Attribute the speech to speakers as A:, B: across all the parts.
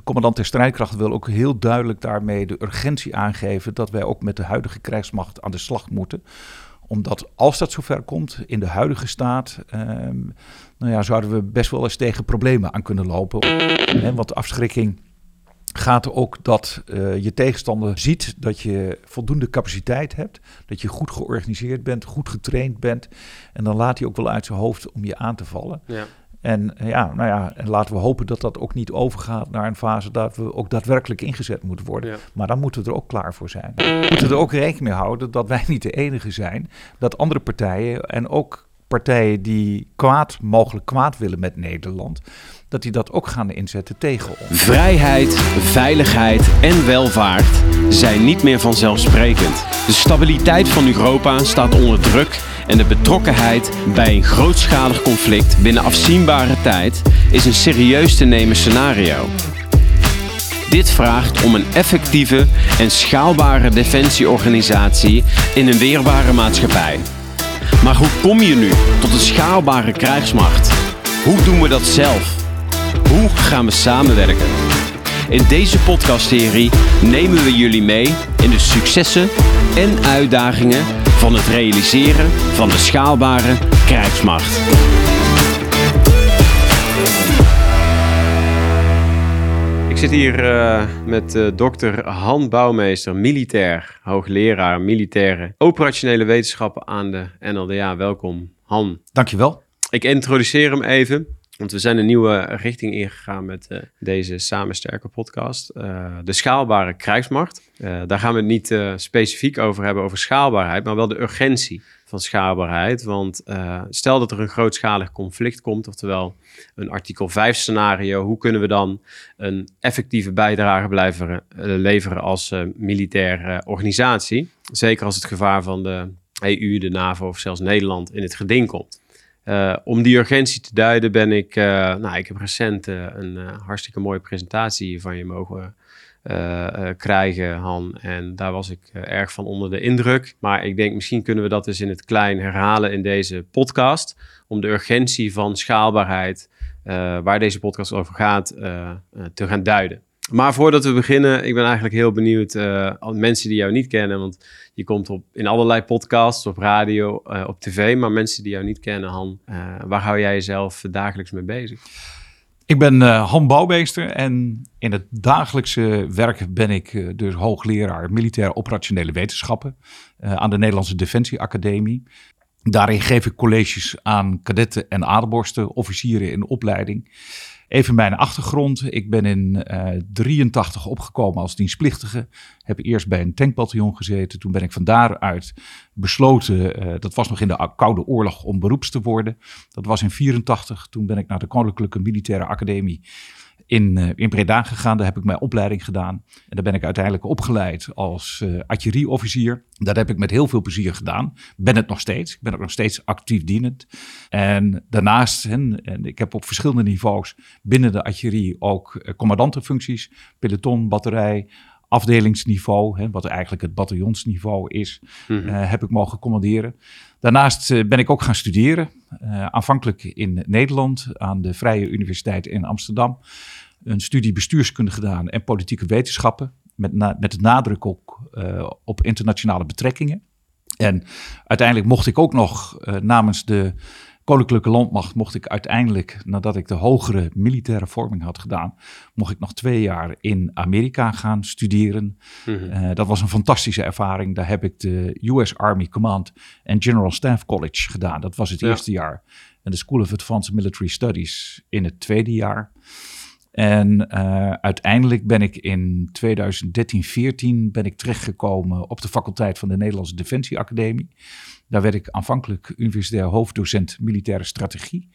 A: de commandant der strijdkrachten wil ook heel duidelijk daarmee de urgentie aangeven dat wij ook met de huidige krijgsmacht aan de slag moeten omdat als dat zover komt in de huidige staat, ehm, nou ja, zouden we best wel eens tegen problemen aan kunnen lopen. Hè, want afschrikking gaat ook dat uh, je tegenstander ziet dat je voldoende capaciteit hebt, dat je goed georganiseerd bent, goed getraind bent. En dan laat hij ook wel uit zijn hoofd om je aan te vallen. Ja. En ja, nou ja, en laten we hopen dat dat ook niet overgaat naar een fase dat we ook daadwerkelijk ingezet moeten worden. Maar dan moeten we er ook klaar voor zijn. We moeten er ook rekening mee houden dat wij niet de enige zijn. Dat andere partijen en ook partijen die kwaad, mogelijk kwaad willen met Nederland, dat die dat ook gaan inzetten tegen ons.
B: Vrijheid, veiligheid en welvaart zijn niet meer vanzelfsprekend. De stabiliteit van Europa staat onder druk en de betrokkenheid bij een grootschalig conflict binnen afzienbare tijd is een serieus te nemen scenario. Dit vraagt om een effectieve en schaalbare defensieorganisatie in een weerbare maatschappij. Maar hoe kom je nu tot een schaalbare krijgsmacht? Hoe doen we dat zelf? Hoe gaan we samenwerken? In deze podcastserie nemen we jullie mee in de successen en uitdagingen van het realiseren van de schaalbare krijgsmacht. Ik zit hier uh, met uh, dokter Han Bouwmeester, militair, hoogleraar militaire operationele wetenschappen aan de NLDA. Welkom, Han.
A: Dankjewel.
B: Ik introduceer hem even. Want we zijn een nieuwe richting ingegaan met uh, deze Samen Sterker podcast. Uh, de schaalbare krijgsmacht. Uh, daar gaan we het niet specifiek over hebben, over schaalbaarheid, maar wel de urgentie van schaalbaarheid. Want stel dat er een grootschalig conflict komt, oftewel een artikel 5 scenario, hoe kunnen we dan een effectieve bijdrage blijven leveren als militaire organisatie? Zeker als het gevaar van de EU, de NAVO of zelfs Nederland in het geding komt. Uh, om die urgentie te duiden ben ik, uh, nou, ik heb recent uh, een hartstikke mooie presentatie van je mogen krijgen, Han. En daar was ik erg van onder de indruk. Maar ik denk, misschien kunnen we dat dus in het klein herhalen in deze podcast. Om de urgentie van schaalbaarheid, waar deze podcast over gaat, te gaan duiden. Maar voordat we beginnen, ik ben eigenlijk heel benieuwd, uh, mensen die jou niet kennen, want je komt op, in allerlei podcasts, op radio, uh, op tv, maar mensen die jou niet kennen, Han, uh, waar hou jij jezelf dagelijks mee bezig?
A: Ik ben Han Bouwmeester en in het dagelijkse werk ben ik dus hoogleraar militair operationele wetenschappen aan de Nederlandse Defensie Academie. Daarin geef ik colleges aan kadetten en adelborsten, officieren in opleiding. Even mijn achtergrond. Ik ben in uh, eh, 83 opgekomen als dienstplichtige. Heb eerst bij een tankbataljon gezeten. Toen ben ik van daaruit besloten, uh, dat was nog in de Koude Oorlog, om beroeps te worden. Dat was in 84. Toen ben ik naar de Koninklijke Militaire Academie in, uh, in Breda gegaan. Daar heb ik mijn opleiding gedaan. En daar ben ik uiteindelijk opgeleid als uh, artillerieofficier. Dat heb ik met heel veel plezier gedaan. Ben het nog steeds. Ik ben ook nog steeds actief dienend. En daarnaast, en, en ik heb op verschillende niveaus binnen de artillerie ook uh, commandantenfuncties. Peloton, batterij, afdelingsniveau, hè, wat eigenlijk het bataljonsniveau is, mm heb ik mogen commanderen. Daarnaast uh, ben ik ook gaan studeren, uh, aanvankelijk in Nederland aan de Vrije Universiteit in Amsterdam. Een studie bestuurskunde gedaan en politieke wetenschappen, met, met de nadruk ook op internationale betrekkingen. En uiteindelijk mocht ik ook nog namens de Koninklijke Landmacht mocht ik uiteindelijk, nadat ik de hogere militaire vorming had gedaan, mocht ik nog twee jaar in Amerika gaan studeren. Mhm. Eh, dat was een fantastische ervaring. Daar heb ik de US Army Command and General Staff College gedaan. Dat was het eerste jaar. En de School of Advanced Military Studies in het tweede jaar. En uh, uiteindelijk ben ik in 2013, 14 ben ik terechtgekomen op de faculteit van de Nederlandse Defensie Academie. Daar werd ik aanvankelijk universitair hoofddocent militaire strategie.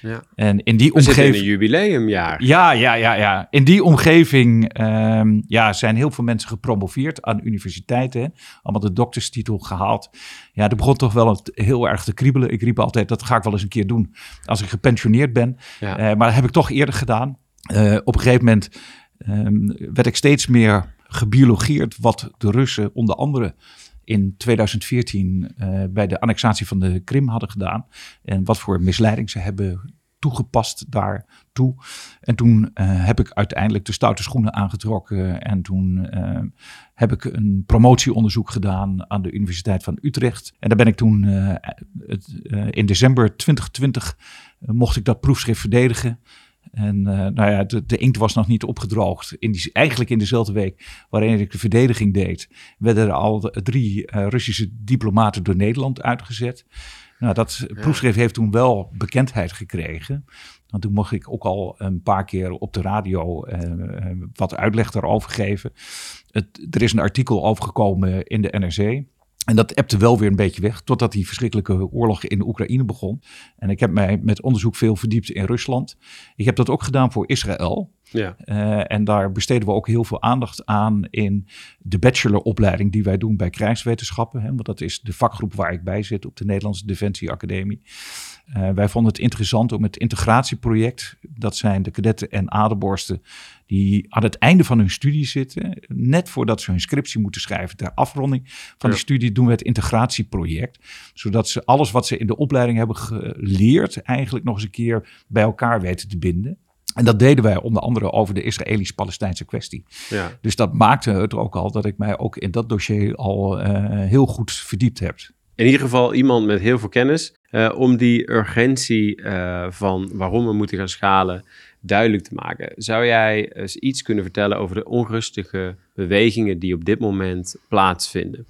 B: Ja. En in die omgeving. een jubileumjaar.
A: Ja, ja, ja, ja. In die omgeving um, ja, zijn heel veel mensen gepromoveerd aan universiteiten. Allemaal de dokterstitel gehaald. Ja, er begon toch wel heel erg te kriebelen. Ik riep altijd: dat ga ik wel eens een keer doen als ik gepensioneerd ben. Ja. Uh, maar dat heb ik toch eerder gedaan. Uh, op een gegeven moment um, werd ik steeds meer gebiologeerd wat de Russen onder andere in 2014 uh, eh, bij de annexatie van de Krim hadden gedaan. En wat voor misleiding ze hebben toegepast daartoe. En toen heb ik uiteindelijk de stoute schoenen aangetrokken. En toen heb ik een promotieonderzoek gedaan aan de Universiteit van Utrecht. En daar ben ik toen in december 2020 mocht ik dat proefschrift verdedigen. En uh, nou ja, de, de, inkt was nog niet opgedroogd. In die, eigenlijk in dezelfde week waarin ik de verdediging deed, werden er al drie uh, Russische diplomaten door Nederland uitgezet. Nou, dat proefschrift heeft toen wel bekendheid gekregen. Want toen mocht ik ook al een paar keer op de radio uh, wat uitleg daarover geven. Het, er is een artikel overgekomen in de NRC. En dat ebte wel weer een beetje weg, totdat die verschrikkelijke oorlog in Oekraïne begon. En ik heb mij met onderzoek veel verdiept in Rusland. Ik heb dat ook gedaan voor Israël. Ja. Uh, en daar besteden we ook heel veel aandacht aan in de bacheloropleiding die wij doen bij krijgswetenschappen. Hè, want dat is de vakgroep waar ik bij zit op de Nederlandse Defensie Academie. Uh, wij vonden het interessant om het integratieproject, dat zijn de kadetten en aderborsten die aan het einde van hun studie zitten, net voordat ze hun scriptie moeten schrijven ter afronding van die studie, doen we het integratieproject. Zodat ze alles wat ze in de opleiding hebben geleerd, eigenlijk nog eens een keer bij elkaar weten te binden. En dat deden wij onder andere over de Israëlisch-Palestijnse kwestie. Ja. Dus dat maakte het ook al dat ik mij ook in dat dossier al uh, heel goed verdiept heb.
B: In ieder geval iemand met heel veel kennis uh, om die urgentie uh, van waarom we moeten gaan schalen duidelijk te maken. Zou jij eens iets kunnen vertellen over de onrustige bewegingen die op dit moment plaatsvinden?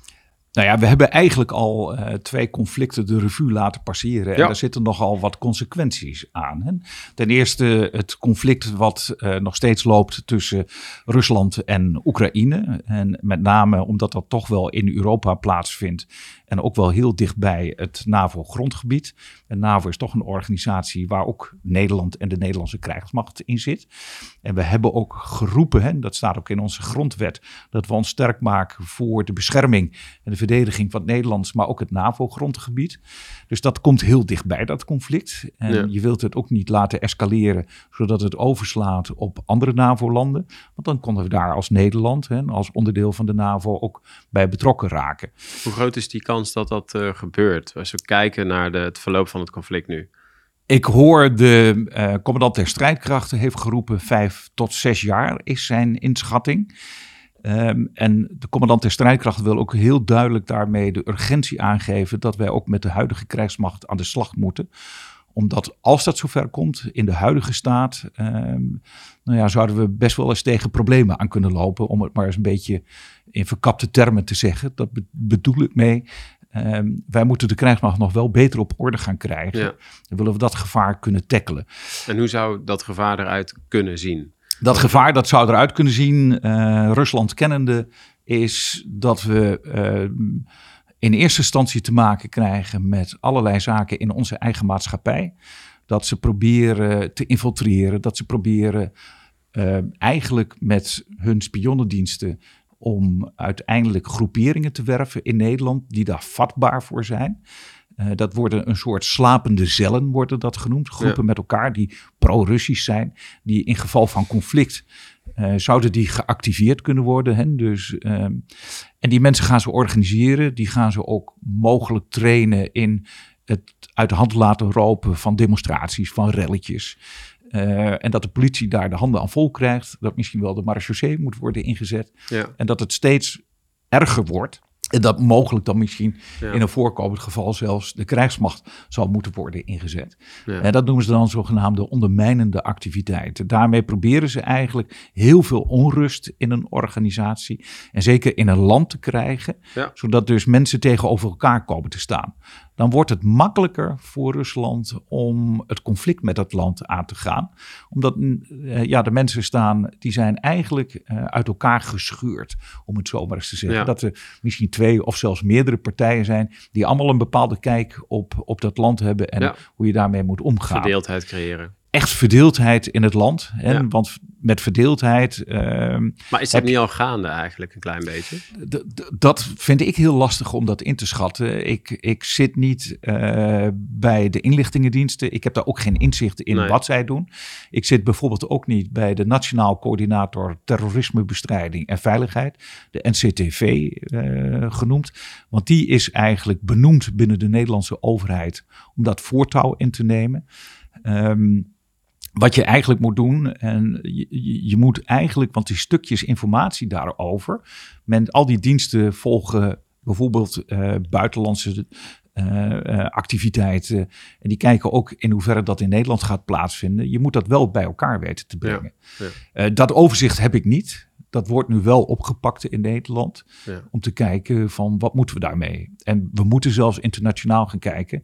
A: Nou ja, we hebben eigenlijk al uh, twee conflicten de revue laten passeren. En daar zitten nogal wat consequenties aan. Hè? Ten eerste het conflict wat uh, nog steeds loopt tussen Rusland en Oekraïne. En met name omdat dat toch wel in Europa plaatsvindt. En ook wel heel dichtbij het NAVO-grondgebied. En NAVO is toch een organisatie waar ook Nederland en de Nederlandse krijgsmacht in zit. En we hebben ook geroepen, hè, dat staat ook in onze grondwet, dat we ons sterk maken voor de bescherming en de verdediging van het Nederlands, maar ook het NAVO-grondgebied. Dus dat komt heel dichtbij, dat conflict. En je wilt het ook niet laten escaleren, zodat het overslaat op andere NAVO-landen. Want dan konden we daar als Nederland, hè, als onderdeel van de NAVO, ook bij betrokken raken.
B: Hoe groot is die kans dat dat uh, gebeurt? Als we kijken naar de, het verloop van het conflict nu.
A: Ik hoor de uh, commandant der strijdkrachten heeft geroepen vijf tot zes jaar is zijn inschatting. Um, en de commandant der strijdkrachten wil ook heel duidelijk daarmee de urgentie aangeven dat wij ook met de huidige krijgsmacht aan de slag moeten. Omdat als dat zover komt in de huidige staat, um, nou ja, zouden we best wel eens tegen problemen aan kunnen lopen. Om het maar eens een beetje in verkapte termen te zeggen. Dat bedoel ik mee. Um, wij moeten de krijgsmacht nog wel beter op orde gaan krijgen. Ja. Dan willen we dat gevaar kunnen tackelen.
B: En hoe zou dat gevaar eruit kunnen zien?
A: Dat gevaar dat zou eruit kunnen zien, uh, Rusland kennende, is dat we uh, in eerste instantie te maken krijgen met allerlei zaken in onze eigen maatschappij. Dat ze proberen te infiltreren, dat ze proberen uh, eigenlijk met hun spionnendiensten om uiteindelijk groeperingen te werven in Nederland die daar vatbaar voor zijn. Uh, dat worden een soort slapende cellen, worden dat genoemd. Groepen met elkaar die pro-Russisch zijn, die in geval van conflict uh, zouden die geactiveerd kunnen worden. Hè? Dus, uh, en die mensen gaan ze organiseren, die gaan ze ook mogelijk trainen in het uit de hand laten ropen van demonstraties, van relletjes. Uh, en dat de politie daar de handen aan vol krijgt. Dat misschien wel de marechaussee moet worden ingezet. Ja. En dat het steeds erger wordt. En dat mogelijk dan misschien in een voorkomend geval zelfs de krijgsmacht zal moeten worden ingezet. Ja. En dat noemen ze dan zogenaamde ondermijnende activiteiten. Daarmee proberen ze eigenlijk heel veel onrust in een organisatie en zeker in een land te krijgen, ja. zodat dus mensen tegenover elkaar komen te staan dan wordt het makkelijker voor Rusland om het conflict met dat land aan te gaan. Omdat uh, ja, de mensen staan, die zijn eigenlijk uh, uit elkaar gescheurd, om het zo maar eens te zeggen. Ja. Dat er misschien twee of zelfs meerdere partijen zijn die allemaal een bepaalde kijk op, op dat land hebben en ja. hoe je daarmee moet omgaan.
B: Verdeeldheid creëren
A: echt verdeeldheid in het land. Hè? Ja. Want met verdeeldheid. Uh,
B: maar is dat niet al gaande eigenlijk een klein beetje?
A: Dat vind ik heel lastig om dat in te schatten. Ik, ik zit niet uh, bij de inlichtingendiensten. Ik heb daar ook geen inzicht in nee. wat zij doen. Ik zit bijvoorbeeld ook niet bij de Nationaal Coördinator Terrorismebestrijding en Veiligheid, de NCTV eh, genoemd. Want die is eigenlijk benoemd binnen de Nederlandse overheid om dat voortouw in te nemen. Ehm, wat je eigenlijk moet doen, en je, je, moet eigenlijk, want die stukjes informatie daarover, met al die diensten volgen bijvoorbeeld uh, buitenlandse uh, activiteiten. En die kijken ook in hoeverre dat in Nederland gaat plaatsvinden. Je moet dat wel bij elkaar weten te brengen. Ja, ja. dat overzicht heb ik niet dat wordt nu wel opgepakt in Nederland. Ja. Om te kijken van wat moeten we daarmee. En we moeten zelfs internationaal gaan kijken.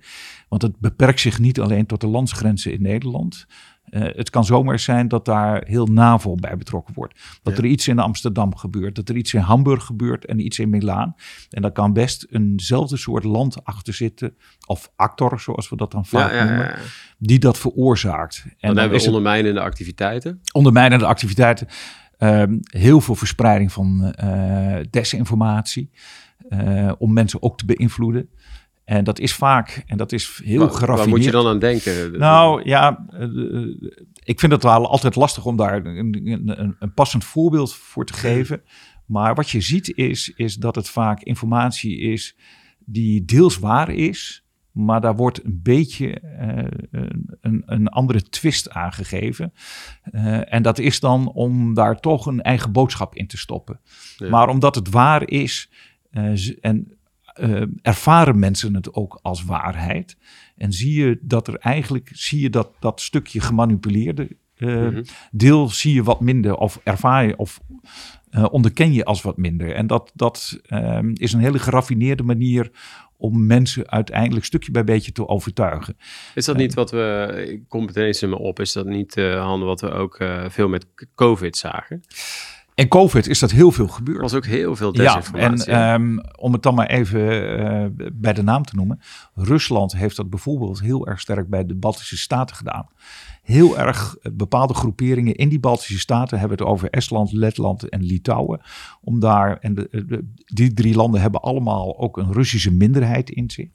A: Want het beperkt zich niet alleen tot de landsgrenzen in Nederland. Uh, het kan zomaar zijn dat daar heel NAVO bij betrokken wordt. Dat er iets in Amsterdam gebeurt, dat er iets in Hamburg gebeurt en iets in Milaan. En daar kan best eenzelfde soort land achter zitten, of actor, zoals we dat dan vaak ja, noemen, die dat veroorzaakt.
B: En dan, dan hebben we ondermijnende activiteiten.
A: Ondermijnende activiteiten. Um, heel veel verspreiding van uh, desinformatie. Uh, om mensen ook te beïnvloeden. En dat is vaak, en dat is heel geraffineerd. Waar
B: moet je dan aan denken?
A: Nou ja, uh, ik vind het wel altijd lastig om daar een, een, een, passend voorbeeld voor te geven. Maar wat je ziet is, is dat het vaak informatie is die deels waar is. Maar daar wordt een beetje uh, een, een, andere twist aangegeven. Uh, en dat is dan om daar toch een eigen boodschap in te stoppen. Ja. Maar omdat het waar is uh, en ervaren mensen het ook als waarheid. En zie je dat er eigenlijk, zie je dat, dat stukje gemanipuleerde -hmm. deel zie je wat minder of ervaar je of onderken je als wat minder. En dat, dat ehm, is een hele geraffineerde manier om mensen uiteindelijk stukje bij beetje te overtuigen.
B: Is dat niet wat we, ik kom in me op, is dat niet uh, handen wat we ook uh, veel met COVID zagen?
A: En COVID is dat heel veel gebeurd. Er
B: was ook heel veel desinformatie.
A: Ja, en um, om het dan maar even uh, bij de naam te noemen. Rusland heeft dat bijvoorbeeld heel erg sterk bij de Baltische Staten gedaan heel erg eh, bepaalde groeperingen in die Baltische staten hebben het over Estland, Letland en Litouwen. Om daar, en de, die drie landen hebben allemaal ook een Russische minderheid in zich.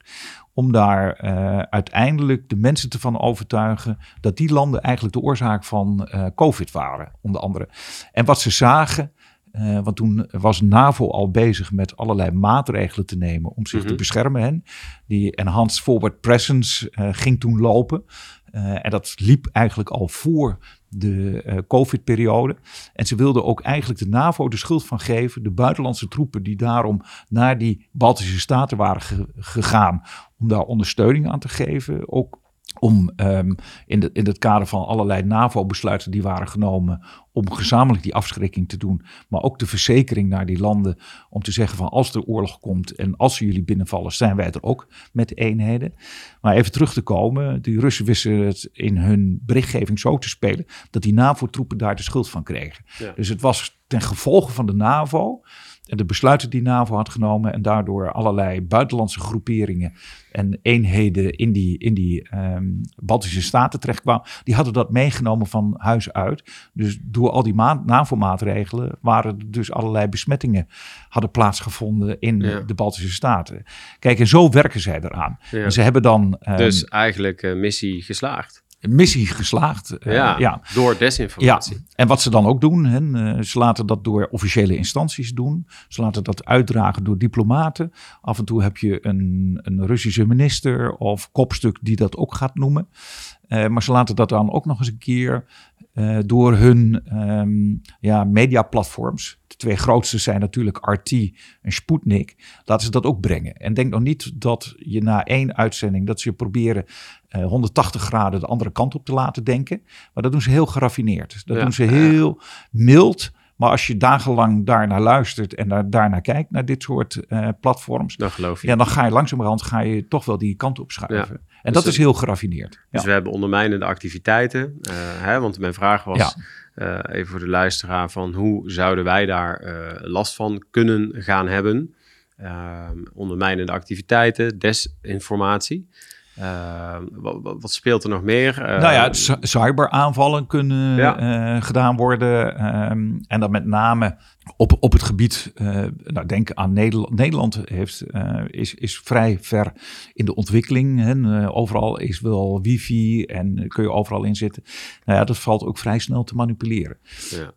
A: Om daar uh, uiteindelijk de mensen te van overtuigen dat die landen eigenlijk de oorzaak van uh, COVID waren, onder andere. En wat ze zagen, uh, want toen was NAVO al bezig met allerlei maatregelen te nemen om zich mm -hmm. te mhm. beschermen. Hè. Die Enhanced Forward Presence ging toen lopen. En dat liep eigenlijk al voor de uh, COVID-periode. En ze wilden ook eigenlijk de NAVO de schuld van geven, de buitenlandse troepen die daarom naar die Baltische Staten waren ge gegaan, om daar ondersteuning aan te geven. Ook om um, in, de, in het kader van allerlei NAVO-besluiten die waren genomen om gezamenlijk die afschrikking te doen, maar ook de verzekering naar die landen om te zeggen van als er oorlog komt en als ze jullie binnenvallen, zijn wij er ook met eenheden. Maar even terug te komen, die Russen wisten het in hun berichtgeving zo te spelen dat die NAVO-troepen daar de schuld van kregen. Ja. Dus het was ten gevolge van de NAVO en de besluiten die NAVO had genomen en daardoor allerlei buitenlandse groeperingen en eenheden in die, in die um, Baltische Staten terechtkwamen, die hadden dat meegenomen van huis uit. Dus door al die NAVO-maatregelen waren er dus allerlei besmettingen hadden plaatsgevonden in ja. de Baltische Staten. Kijk, en zo werken zij eraan. Ja. En ze hebben dan...
B: Um, dus eigenlijk uh, missie geslaagd
A: missie geslaagd.
B: Uh, ja, ja, door desinformatie. Ja.
A: En wat ze dan ook doen, hè, uh, ze laten dat door officiële instanties doen. Ze laten dat uitdragen door diplomaten. Af en toe heb je een, een Russische minister of kopstuk die dat ook gaat noemen. Uh, maar ze laten dat dan ook nog eens een keer door hun um, ja, mediaplatforms. De twee grootste zijn natuurlijk RT en Sputnik. Laten ze dat ook brengen. En denk nog niet dat je na één uitzending dat ze proberen uh, 180 graden de andere kant op te laten denken. Maar dat doen ze heel geraffineerd. Dat ja, doen ze heel mild. Maar als je dagenlang daarnaar luistert en daar, daarnaar kijkt, naar dit soort uh, platforms.
B: Dan geloof je.
A: Ja, dan ga je langzamerhand ga je toch wel die kant op schuiven. Ja, en dus dat is heel geraffineerd.
B: Dus we hebben ondermijnende activiteiten. Uh, hè, want mijn vraag was, uh, even voor de luisteraar, van hoe zouden wij daar last van kunnen gaan hebben? ondermijnende activiteiten, desinformatie. Uh, wat, wat, speelt er nog meer? Uh,
A: nou ja, cyberaanvallen kunnen ja. uh, gedaan worden. Um, en dan met name op, op het gebied, uh, nou denk aan Nederland. Nederland heeft, is, is vrij ver in de ontwikkeling. Hè. overal is wel wifi en kun je overal in zitten. Nou ja, dat valt ook vrij snel te manipuleren. Ja.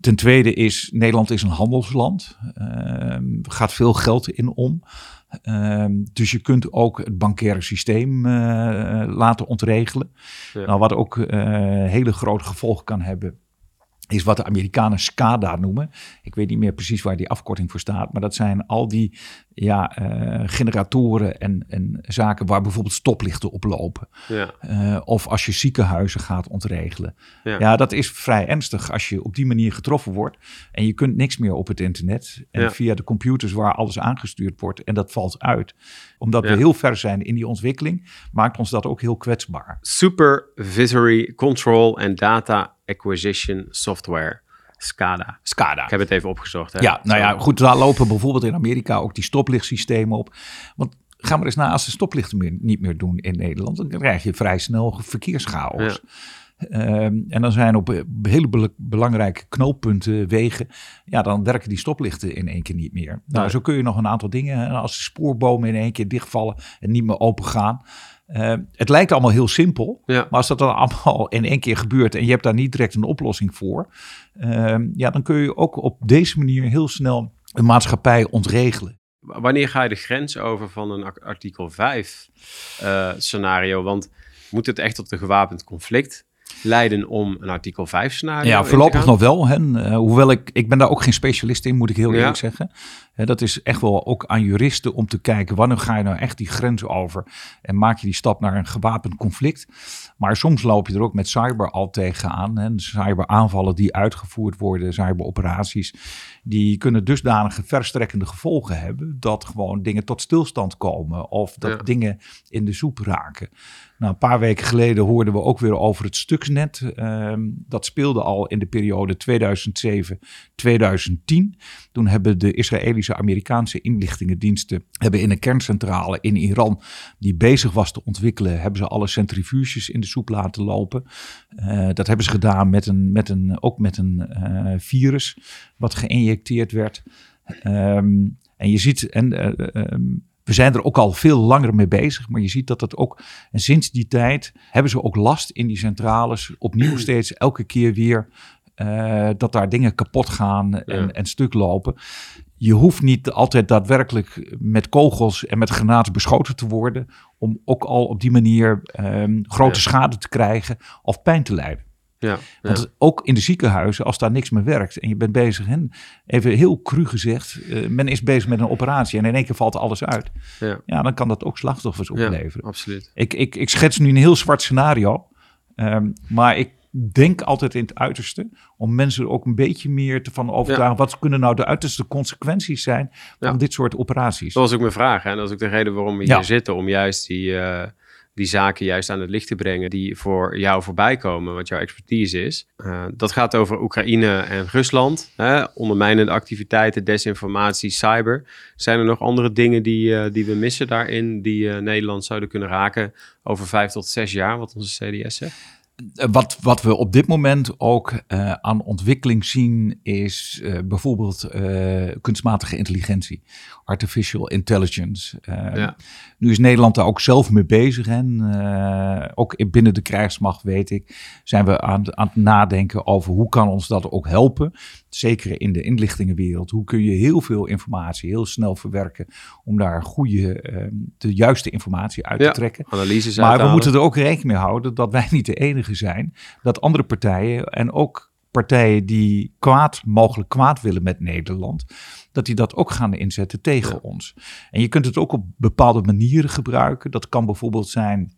A: Ten tweede is, Nederland is een handelsland. Er gaat veel geld in om. Ehm, dus je kunt ook het bankaire systeem eh, laten ontregelen.
B: Ja.
A: Nou, wat ook eh, hele grote gevolgen kan hebben, is wat de Amerikanen SCADA noemen. Ik weet niet meer precies waar die afkorting voor staat, maar dat zijn al die ja, eh, generatoren en, en zaken waar bijvoorbeeld stoplichten op lopen.
B: Ja,
A: Eh, of als je ziekenhuizen gaat ontregelen.
B: Ja.
A: Ja. dat is vrij ernstig als je op die manier getroffen wordt. En je kunt niks meer op het internet. En
B: Ja.
A: via de computers waar alles aangestuurd wordt. En dat valt uit. Omdat we heel ver zijn in die ontwikkeling, maakt ons dat ook heel kwetsbaar.
B: Supervisory Control and Data Acquisition Software, SCADA.
A: SCADA.
B: Ik heb het even opgezocht. Hè?
A: Ja, nou ja, goed, daar lopen bijvoorbeeld in Amerika ook die stoplichtsystemen op. Want ga maar eens na, als de stoplichten meer, niet meer doen in Nederland, dan krijg je vrij snel verkeerschaos. Ehm, en dan zijn op eh, hele bel- belangrijke knooppunten, wegen, ja, dan werken die stoplichten in één keer niet meer. Nou, zo kun je nog een aantal dingen, als de spoorbomen in één keer dichtvallen en niet meer open gaan. Ehm, het lijkt allemaal heel simpel,
B: Ja.
A: maar als dat dan allemaal in één keer gebeurt en je hebt daar niet direct een oplossing voor, ehm, ja, dan kun je ook op deze manier heel snel een maatschappij ontregelen.
B: Wanneer ga je de grens over van een ar- artikel 5 eh, scenario? Want moet het echt tot een gewapend conflict leiden om een artikel 5 scenario
A: Ja, voorlopig nog wel. Hè. Eh, hoewel ik, ik ben daar ook geen specialist in, moet ik heel
B: Ja.
A: eerlijk zeggen. Dat is echt wel ook aan juristen om te kijken, wanneer ga je nou echt die grens over? En maak je die stap naar een gewapend conflict? Maar soms loop je er ook met cyber al tegenaan. Hè. Cyberaanvallen die uitgevoerd worden, cyberoperaties, die kunnen dusdanige verstrekkende gevolgen hebben, dat gewoon dingen tot stilstand komen of dat
B: Ja.
A: dingen in de soep raken. Nou, een paar weken geleden hoorden we ook weer over het Stuxnet. Ehm, dat speelde al in de periode 2007-2010. Toen hebben de Israëlische Amerikaanse inlichtingendiensten hebben in een kerncentrale in Iran die bezig was te ontwikkelen, hebben ze alle centrifuges in de soep laten lopen. Eh, dat hebben ze gedaan met een, met een, ook met een eh, virus wat geïnjecteerd werd. Ehm, en je ziet, en eh, ehm, we zijn er ook al veel langer mee bezig, maar je ziet dat het ook, en sinds die tijd hebben ze ook last in die centrales, opnieuw steeds elke keer weer, dat daar dingen kapot gaan en,
B: Ja.
A: en stuk lopen. Je hoeft niet altijd daadwerkelijk met kogels en met granaten beschoten te worden, om ook al op die manier ehm, grote
B: Ja.
A: schade te krijgen of pijn te lijden.
B: Ja, ja.
A: Want ook in de ziekenhuizen, als daar niks meer werkt en je bent bezig, en even heel cru gezegd, eh, men is bezig met een operatie en in één keer valt alles uit.
B: Ja.
A: Ja, dan kan dat ook slachtoffers opleveren.
B: absoluut.
A: Ik, ik, ik schets nu een heel zwart scenario, ehm, maar ik denk altijd in het uiterste om mensen er ook een beetje meer te van overtuigen. Wat kunnen nou de uiterste consequenties zijn van
B: Ja.
A: dit soort operaties?
B: Dat was ook mijn vraag. Hè? Dat is ook de reden waarom we hier zitten. Om juist die, eh, die zaken juist aan het licht te brengen die voor jou voorbij komen. Wat jouw expertise is. Eh, dat gaat over Oekraïne en Rusland. Hè? Ondermijnende activiteiten, desinformatie, cyber. Zijn er nog andere dingen die, eh, die we missen daarin? Die Nederland zouden kunnen raken over vijf tot zes jaar. Wat onze CDS zegt.
A: Eh, Wat, wat we op dit moment ook eh, aan ontwikkeling zien, is eh, bijvoorbeeld kunstmatige intelligentie, artificial intelligence. Eh,
B: Ja.
A: Nu is Nederland daar ook zelf mee bezig. En eh, ook in- binnen de krijgsmacht, weet ik, zijn we aan, aan het nadenken over hoe kan ons dat ook helpen. Zeker in de inlichtingenwereld. Hoe kun je heel veel informatie heel snel verwerken om daar goede, eh, de juiste informatie uit
B: Ja.
A: te trekken.
B: Analyses
A: Maar we moeten er ook rekening mee houden dat wij niet de enige zijn. Dat andere partijen en ook partijen die kwaad, mogelijk kwaad willen met Nederland, dat die dat ook gaan inzetten tegen
B: Ja.
A: ons. En je kunt het ook op bepaalde manieren gebruiken. Dat kan bijvoorbeeld zijn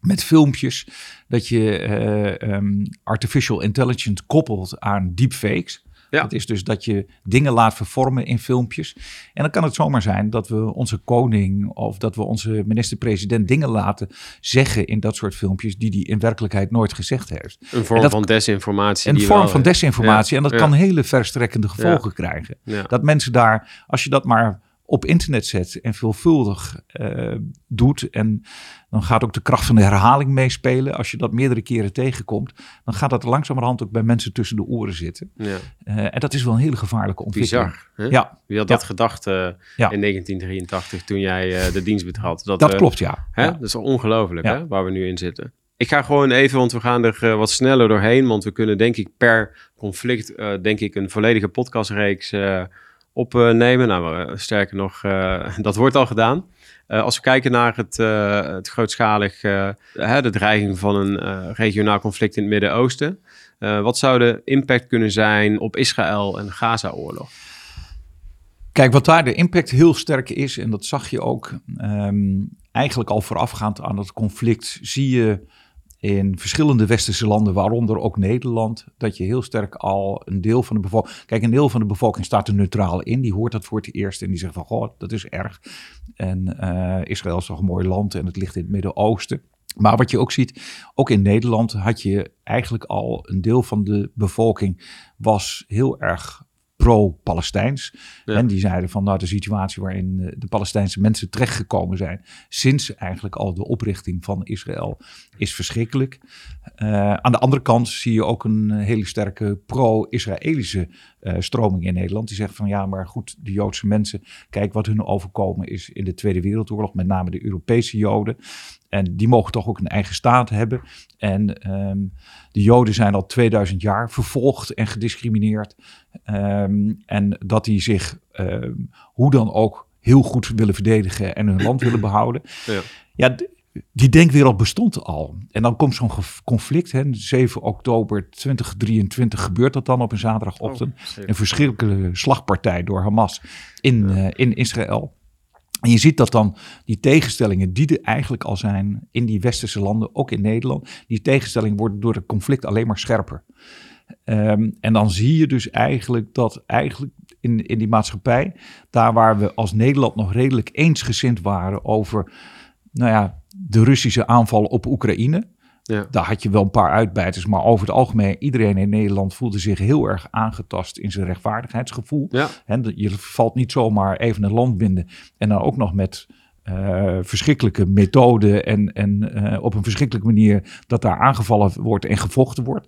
A: met filmpjes, dat je eh, ehm, artificial intelligence koppelt aan deepfakes.
B: Ja.
A: Dat is dus dat je dingen laat vervormen in filmpjes. En dan kan het zomaar zijn dat we onze koning of dat we onze minister-president dingen laten zeggen in dat soort filmpjes die hij in werkelijkheid nooit gezegd heeft.
B: Een vorm
A: dat-
B: van desinformatie.
A: Een
B: die
A: vorm van desinformatie. en dat
B: Ja.
A: kan hele verstrekkende gevolgen krijgen. Dat mensen daar, als je dat maar op internet zet en veelvuldig eh, doet. En dan gaat ook de kracht van de herhaling meespelen. Als je dat meerdere keren tegenkomt, dan gaat dat langzamerhand ook bij mensen tussen de oren zitten.
B: Ja.
A: Eh, en dat is wel een hele gevaarlijke ontwikkeling.
B: Bizar. Hè?
A: Ja,
B: Wie had
A: Ja.
B: dat gedacht eh,
A: Ja.
B: in 1983 toen jij de dienst betrad?
A: dat
B: eh,
A: klopt, ja.
B: Hè?
A: Ja.
B: Dat is ongelooflijk hè, waar we nu in zitten. Ik ga gewoon even, want we gaan er wat sneller doorheen. Want we kunnen denk ik per conflict, denk ik, een volledige podcastreeks opnemen. Nou, sterker nog, dat wordt al gedaan. als we kijken naar het, het grootschalig, de dreiging van een regionaal conflict in het Midden-Oosten. wat zou de impact kunnen zijn op Israël en de Gaza-oorlog?
A: Kijk, wat daar de impact heel sterk is, en dat zag je ook um, eigenlijk al voorafgaand aan het conflict, zie je in verschillende westerse landen, waaronder ook Nederland, dat je heel sterk al een deel van de bevolking. Kijk, een deel van de bevolking staat er neutraal in. Die hoort dat voor het eerst en die zegt van goh, dat is erg. En uh, Israël is toch een mooi land en het ligt in het Midden-Oosten. Maar wat je ook ziet, ook in Nederland had je eigenlijk al een deel van de bevolking was heel erg pro-Palestijns. En die zeiden van nou de situatie waarin eh, de Palestijnse mensen terechtgekomen zijn sinds eigenlijk al de oprichting van Israël is verschrikkelijk. Uh, aan de andere kant zie je ook een hele sterke pro-Israëlische uh, stroming in Nederland. Die zegt van ja, maar goed, de Joodse mensen, kijk wat hun overkomen is in de Tweede Wereldoorlog, met name de Europese Joden. En die mogen toch ook een eigen staat hebben. En um, de Joden zijn al 2000 jaar vervolgd en gediscrimineerd. Um, en dat die zich um, hoe dan ook heel goed willen verdedigen en hun land willen behouden. Ja, ja die denkwereld bestond al. En dan komt zo'n conflict. Hè, 7 oktober 2023 gebeurt dat dan op een zaterdagochtend. Oh, een verschrikkelijke slagpartij door Hamas in, ja. uh, in Israël. En je ziet dat dan die tegenstellingen die er eigenlijk al zijn in die westerse landen, ook in Nederland, die tegenstellingen worden door het conflict alleen maar scherper. Um, en dan zie je dus eigenlijk dat eigenlijk in, in die maatschappij, daar waar we als Nederland nog redelijk eensgezind waren over, nou ja, de Russische aanval op Oekraïne, ja. Daar had je wel een paar uitbijters, maar over het algemeen, iedereen in Nederland voelde zich heel erg aangetast in zijn rechtvaardigheidsgevoel. Ja. je valt niet zomaar even een land binden en dan ook nog met uh, verschrikkelijke methoden en, en uh, op een verschrikkelijke manier dat daar aangevallen wordt en gevochten wordt.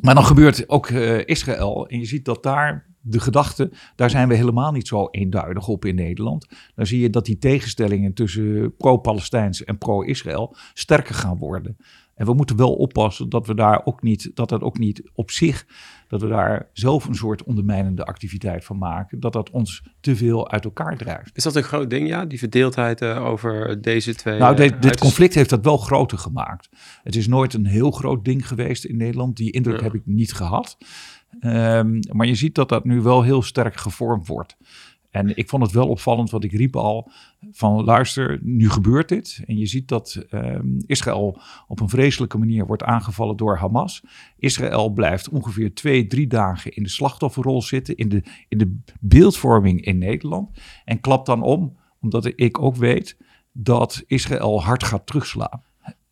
A: Maar dan gebeurt ook uh, Israël en je ziet dat daar de gedachte, daar zijn we helemaal niet zo eenduidig op in Nederland. Dan zie je dat die tegenstellingen tussen pro-Palestijns en pro-Israël sterker gaan worden. En we moeten wel oppassen dat we daar ook niet, dat dat ook niet op zich, dat we daar zelf een soort ondermijnende activiteit van maken, dat dat ons te veel uit elkaar drijft.
B: Is dat een groot ding, ja, die verdeeldheid uh, over deze twee?
A: Nou, dit, dit conflict heeft dat wel groter gemaakt. Het is nooit een heel groot ding geweest in Nederland. Die indruk ja. heb ik niet gehad. Um, maar je ziet dat dat nu wel heel sterk gevormd wordt. En ik vond het wel opvallend, wat ik riep al, van luister, nu gebeurt dit. En je ziet dat um, Israël op een vreselijke manier wordt aangevallen door Hamas. Israël blijft ongeveer twee, drie dagen in de slachtofferrol zitten, in de, in de beeldvorming in Nederland. En klapt dan om, omdat ik ook weet dat Israël hard gaat terugslaan.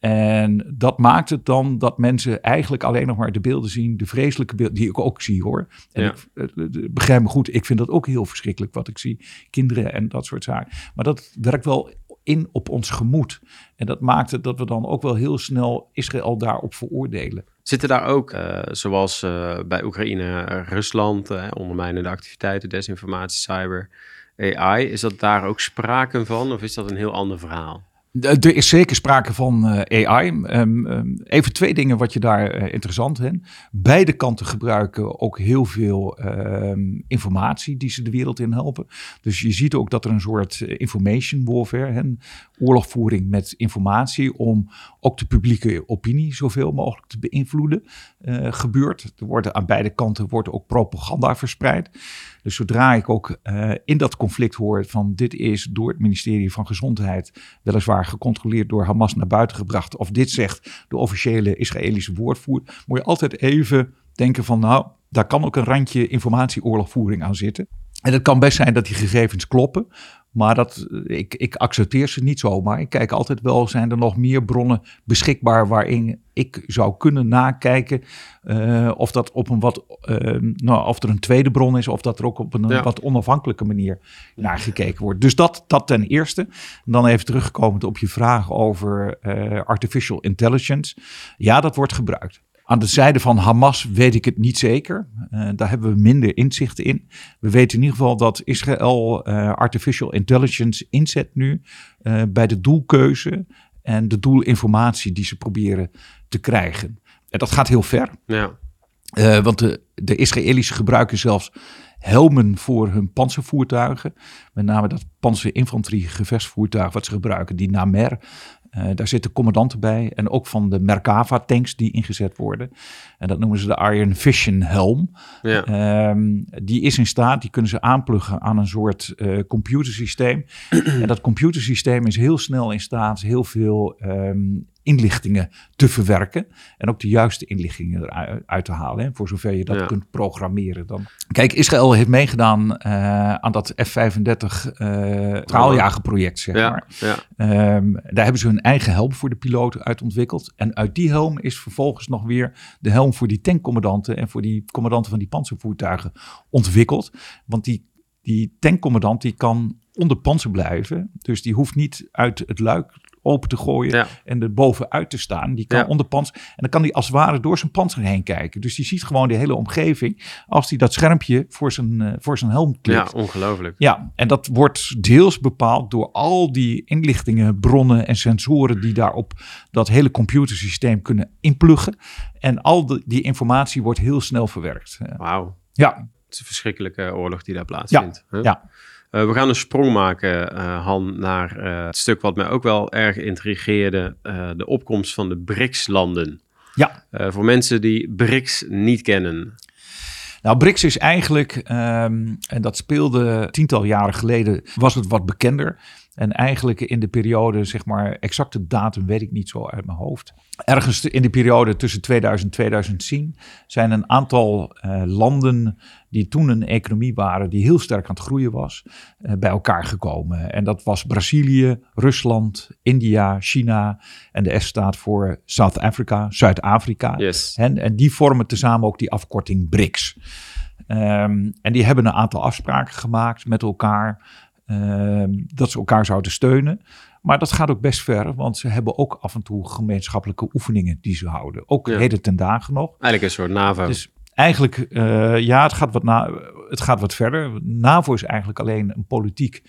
A: En dat maakt het dan dat mensen eigenlijk alleen nog maar de beelden zien, de vreselijke beelden, die ik ook zie hoor. En ja. ik uh, begrijp me goed, ik vind dat ook heel verschrikkelijk wat ik zie. Kinderen en dat soort zaken. Maar dat werkt wel in op ons gemoed. En dat maakt het dat we dan ook wel heel snel Israël daarop veroordelen.
B: Zitten daar ook, uh, zoals uh, bij Oekraïne, Rusland, uh, ondermijnende activiteiten, desinformatie, cyber, AI, is dat daar ook sprake van of is dat een heel ander verhaal?
A: Er is zeker sprake van uh, AI. Um, um, even twee dingen wat je daar uh, interessant vindt. Beide kanten gebruiken ook heel veel um, informatie die ze de wereld in helpen. Dus je ziet ook dat er een soort information warfare, oorlogvoering met informatie om ook de publieke opinie zoveel mogelijk te beïnvloeden, gebeurt. Er wordt aan beide kanten wordt ook propaganda verspreid. Dus zodra ik ook uh, in dat conflict hoor van dit is door het ministerie van Gezondheid weliswaar gecontroleerd door Hamas naar buiten gebracht, of dit zegt de officiële Israëlische woordvoer, moet je altijd even denken van nou, daar kan ook een randje informatieoorlogvoering aan zitten. En het kan best zijn dat die gegevens kloppen, maar dat, ik, ik accepteer ze niet zomaar. Ik kijk altijd wel, zijn er nog meer bronnen beschikbaar waarin ik zou kunnen nakijken uh, of dat op een wat, uh, nou, of er een tweede bron is, of dat er ook op een ja. wat onafhankelijke manier naar gekeken wordt. Dus dat, dat ten eerste. Dan even terugkomend op je vraag over uh, artificial intelligence. Ja, dat wordt gebruikt. Aan de zijde van Hamas weet ik het niet zeker. Uh, daar hebben we minder inzichten in. We weten in ieder geval dat Israël uh, artificial intelligence inzet nu uh, bij de doelkeuze en de doelinformatie die ze proberen te krijgen. En dat gaat heel ver. Ja. want de, de Israëlische gebruiken zelfs helmen voor hun panzervoertuigen. Met name dat panzerinfanterie gevechtsvoertuig wat ze gebruiken, die Namer. Uh, daar zitten commandanten bij en ook van de Merkava tanks die ingezet worden. En dat noemen ze de Iron Vision helm. Ja. Um, die is in staat, die kunnen ze aanpluggen aan een soort uh, computersysteem. en dat computersysteem is heel snel in staat heel veel um, inlichtingen te verwerken. En ook de juiste inlichtingen eruit te halen. Hè, voor zover je dat kunt programmeren. Dan. Kijk, Israël heeft meegedaan uh, aan dat F-35 uh, traaljagerproject, zeg maar. Ja. Um, daar hebben ze hun eigen helm voor de piloten uit ontwikkeld. En uit die helm is vervolgens nog weer de helm voor die tankcommandanten en voor die commandanten van die panzervoertuigen ontwikkeld. Want die, die tankcommandant die kan onder panzer blijven. Dus die hoeft niet uit het luik open te gooien en er bovenuit te staan. Die kan ja. onder. En dan kan hij als het ware door zijn panzer heen kijken. Dus die ziet gewoon de hele omgeving als hij dat schermpje voor zijn, uh, voor zijn helm klikt.
B: Ja, ongelooflijk.
A: Ja, en dat wordt deels bepaald door al die inlichtingen, bronnen en sensoren die daarop dat hele computersysteem kunnen inpluggen. En al die, die informatie wordt heel snel verwerkt.
B: Wauw.
A: Ja.
B: Het is een verschrikkelijke oorlog die daar plaatsvindt.
A: Ja, ja.
B: Uh, we gaan een sprong maken, uh, Han, naar uh, het stuk wat mij ook wel erg intrigeerde: de opkomst van de BRICS-landen.
A: Ja.
B: voor mensen die BRICS niet kennen.
A: Nou, BRICS is eigenlijk, um, en dat speelde tiental jaren geleden, was het wat bekender. En eigenlijk in de periode, zeg maar, exacte datum weet ik niet zo uit mijn hoofd. Ergens in de periode tussen 2000 en 2010 zijn een aantal uh, landen die toen een economie waren die heel sterk aan het groeien was, uh, bij elkaar gekomen. En dat was Brazilië, Rusland, India, China en de S staat voor South Africa, Zuid-Afrika.
B: Yes.
A: En, en die vormen tezamen ook die afkorting BRICS. Um, en die hebben een aantal afspraken gemaakt met elkaar. Ehm, dat ze elkaar zouden steunen. Maar dat gaat ook best ver, want ze hebben ook af en toe gemeenschappelijke oefeningen die ze houden. Ook ja. heden ten dagen nog.
B: Eigenlijk een soort NAVO.
A: Dus eigenlijk, uh, ja, het gaat, wat na, het gaat wat verder. NAVO is eigenlijk alleen een politiek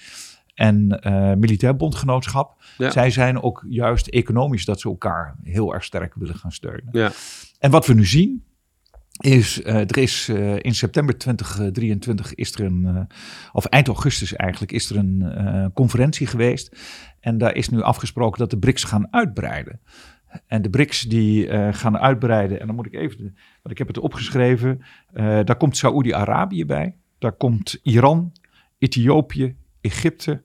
A: en uh, militair bondgenootschap. Ja. Zij zijn ook juist economisch dat ze elkaar heel erg sterk willen gaan steunen.
B: Ja.
A: En wat we nu zien, is, uh, er is uh, in september 2023 is er een, uh, of eind augustus eigenlijk, is er een conferentie geweest. En daar is nu afgesproken dat de BRICS gaan uitbreiden. En de BRICS die gaan uitbreiden, en dan moet ik even, want ik heb het opgeschreven, daar komt Saoedi-Arabië bij, daar komt Iran, Ethiopië, Egypte,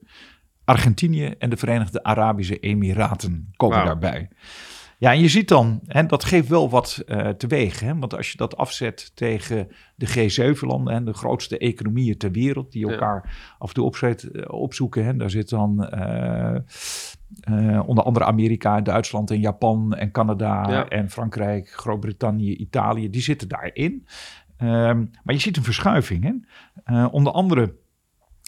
A: Argentinië en de Verenigde Arabische Emiraten komen wow. daarbij. Ja, en je ziet dan, hè, dat geeft wel wat uh, teweeg. Hè? Want als je dat afzet tegen de G7-landen en de grootste economieën ter wereld, die elkaar ja. af en toe opzet, opzoeken. Hè? Daar zit dan uh, uh, onder andere Amerika, Duitsland en Japan en Canada ja. en Frankrijk, Groot-Brittannië, Italië, die zitten daarin. Um, maar je ziet een verschuiving. Hè? onder andere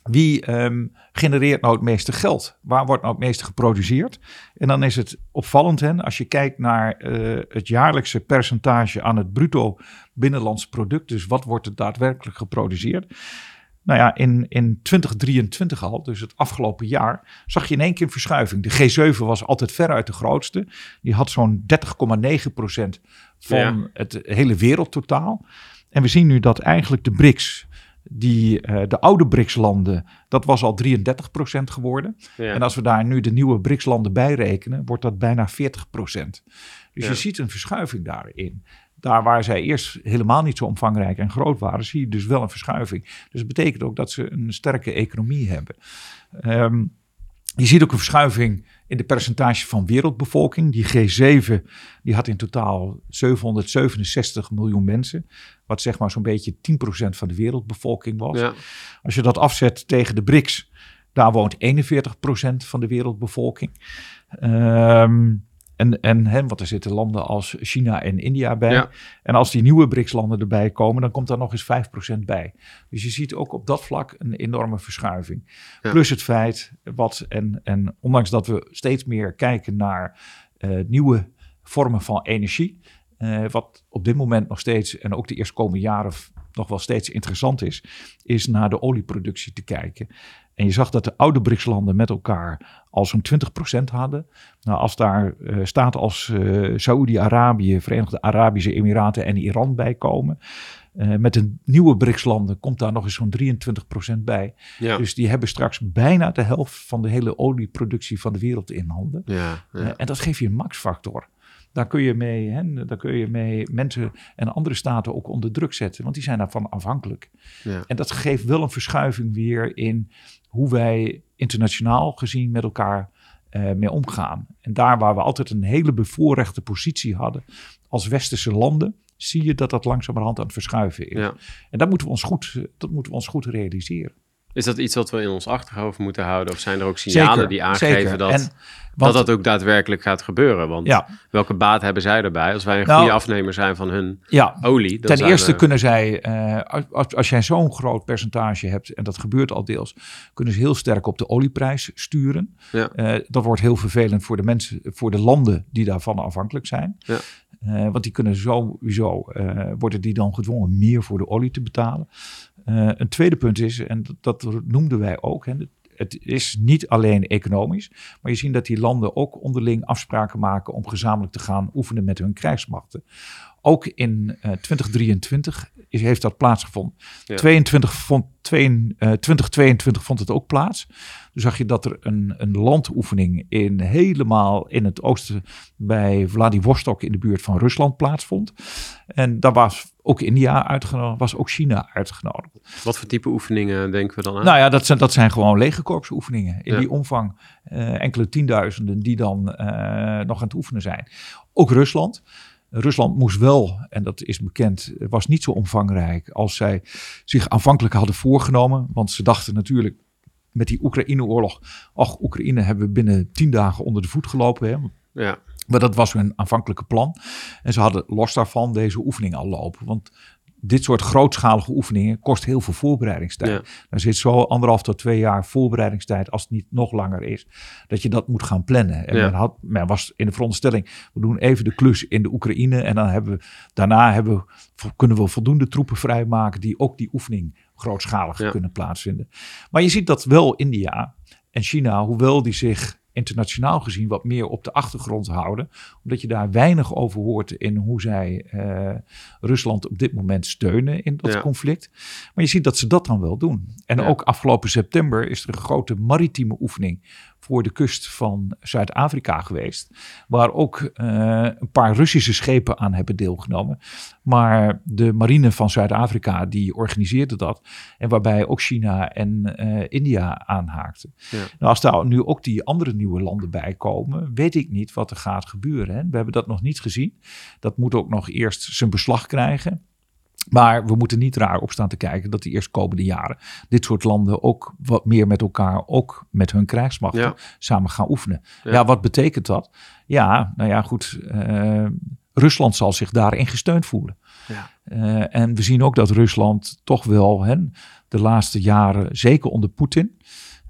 A: wie um, genereert nou het meeste geld? Waar wordt nou het meeste geproduceerd? En dan is het opvallend, hè, als je kijkt naar uh, het jaarlijkse percentage aan het bruto binnenlands product, dus wat wordt er daadwerkelijk geproduceerd? Nou ja, in, in 2023 al, dus het afgelopen jaar, zag je in één keer een verschuiving. De G7 was altijd veruit de grootste. Die had zo'n 30,9% van ja. het hele wereldtotaal. En we zien nu dat eigenlijk de BRICS, die, uh, de oude BRICS-landen, dat was al 33% geworden. Ja. En als we daar nu de nieuwe BRICS-landen bij rekenen, wordt dat bijna 40%. Dus ja. je ziet een verschuiving daarin. Daar waar zij eerst helemaal niet zo omvangrijk en groot waren, zie je dus wel een verschuiving. Dus dat betekent ook dat ze een sterke economie hebben. Um, je ziet ook een verschuiving in de percentage van wereldbevolking. Die G7 die had in totaal 767 miljoen mensen. Wat zeg maar zo'n beetje 10% van de wereldbevolking was.
B: Ja.
A: Als je dat afzet tegen de BRICS, daar woont 41% van de wereldbevolking. Um, en, en hè, want er zitten landen als China en India bij.
B: Ja.
A: En als die nieuwe BRICS-landen erbij komen, dan komt daar nog eens 5% bij. Dus je ziet ook op dat vlak een enorme verschuiving. Ja. Plus het feit, wat, en, en ondanks dat we steeds meer kijken naar uh, nieuwe vormen van energie, uh, wat op dit moment nog steeds, en ook de eerstkomende jaren nog wel steeds interessant is, is naar de olieproductie te kijken. En je zag dat de oude BRICS-landen met elkaar al zo'n 20% hadden. Nou, als daar uh, staten als uh, Saoedi-Arabië, Verenigde Arabische Emiraten en Iran bij komen, Uh, met de nieuwe BRICS-landen komt daar nog eens zo'n 23% bij. Ja. Dus die hebben straks bijna de helft van de hele olieproductie van de wereld in handen. Ja, ja. En dat geeft je een maxfactor. Daar kun, je mee, hè, daar kun je mee mensen en andere staten ook onder druk zetten, want die zijn daarvan afhankelijk. Ja. En dat geeft wel een verschuiving weer in hoe wij internationaal gezien met elkaar uh, mee omgaan. En daar waar we altijd een hele bevoorrechte positie hadden als westerse landen, zie je dat dat langzamerhand aan het verschuiven is. Ja. En dat moeten, we ons goed, dat moeten we ons goed realiseren.
B: Is dat iets wat we in ons achterhoofd moeten houden? Of zijn er ook signalen die aangeven dat, dat dat ook daadwerkelijk gaat gebeuren? Want ja. welke baat hebben zij erbij? Als wij een nou, goede afnemer zijn van hun ja, olie.
A: Dan ten eerste kunnen zij, uh, als, als jij zo'n groot percentage hebt, en dat gebeurt al deels, kunnen ze heel sterk op de olieprijs sturen. Ja. Uh, dat wordt heel vervelend voor de mensen, voor de landen die daarvan afhankelijk zijn. Ja. Uh, want die kunnen sowieso, worden die dan gedwongen meer voor de olie te betalen. Uh, een tweede punt is, en dat, noemden wij ook, hè, het is niet alleen economisch, maar je ziet dat die landen ook onderling afspraken maken om gezamenlijk te gaan oefenen met hun krijgsmachten. Ook in uh, 2023 is, heeft dat plaatsgevonden. Ja. 22 vond, 2022 eh, vond het ook plaats. Toen zag je dat er een, een landoefening in, helemaal in het oosten bij Vladivostok in de buurt van Rusland plaatsvond. En daar was ook India uitgenodigd, was ook China uitgenodigd.
B: Wat voor type oefeningen denken we dan aan?
A: Nou ja, dat zijn, dat zijn gewoon legerkorpsoefeningen in die omvang. Uh, enkele tienduizenden die dan uh, nog aan het oefenen zijn. Ook Rusland. Rusland moest wel, en dat is bekend, was niet zo omvangrijk als zij zich aanvankelijk hadden voorgenomen. Want ze dachten natuurlijk met die Oekraïne-oorlog, ach, Oekraïne hebben we binnen tien dagen onder de voet gelopen. Hè? Ja. Maar dat was hun aanvankelijke plan. En ze hadden los daarvan deze oefening al lopen. Want dit soort grootschalige oefeningen kost heel veel voorbereidingstijd. Ja. Er zit zo anderhalf tot twee jaar voorbereidingstijd, als het niet nog langer is, dat je dat moet gaan plannen. En men, had, men was in de veronderstelling, we doen even de klus in de Oekraïne en dan hebben we, daarna hebben we, kunnen we voldoende troepen vrijmaken die ook die oefening grootschalig kunnen plaatsvinden. Maar je ziet dat wel India en China, hoewel die zich internationaal gezien wat meer op de achtergrond houden. Omdat je daar weinig over hoort in hoe zij uh, Rusland op dit moment steunen in dat conflict. Maar je ziet dat ze dat dan wel doen. En ook afgelopen september is er een grote maritieme oefening voor de kust van Zuid-Afrika geweest. Waar ook uh, een paar Russische schepen aan hebben deelgenomen. Maar de marine van Zuid-Afrika die organiseerde dat. En waarbij ook China en uh, India aanhaakten. Ja. Nou, als daar nu ook die andere nieuwe landen bij komen, weet ik niet wat er gaat gebeuren. Hè. We hebben dat nog niet gezien. Dat moet ook nog eerst zijn beslag krijgen. Maar we moeten niet raar op staan te kijken dat de eerstkomende jaren dit soort landen ook wat meer met elkaar, ook met hun krijgsmachten, samen gaan oefenen. Ja. wat betekent dat? Ja, nou ja, goed. Uh, Rusland zal zich daarin gesteund voelen. Ja. Uh, en we zien ook dat Rusland toch wel hè, de laatste jaren, zeker onder Poetin.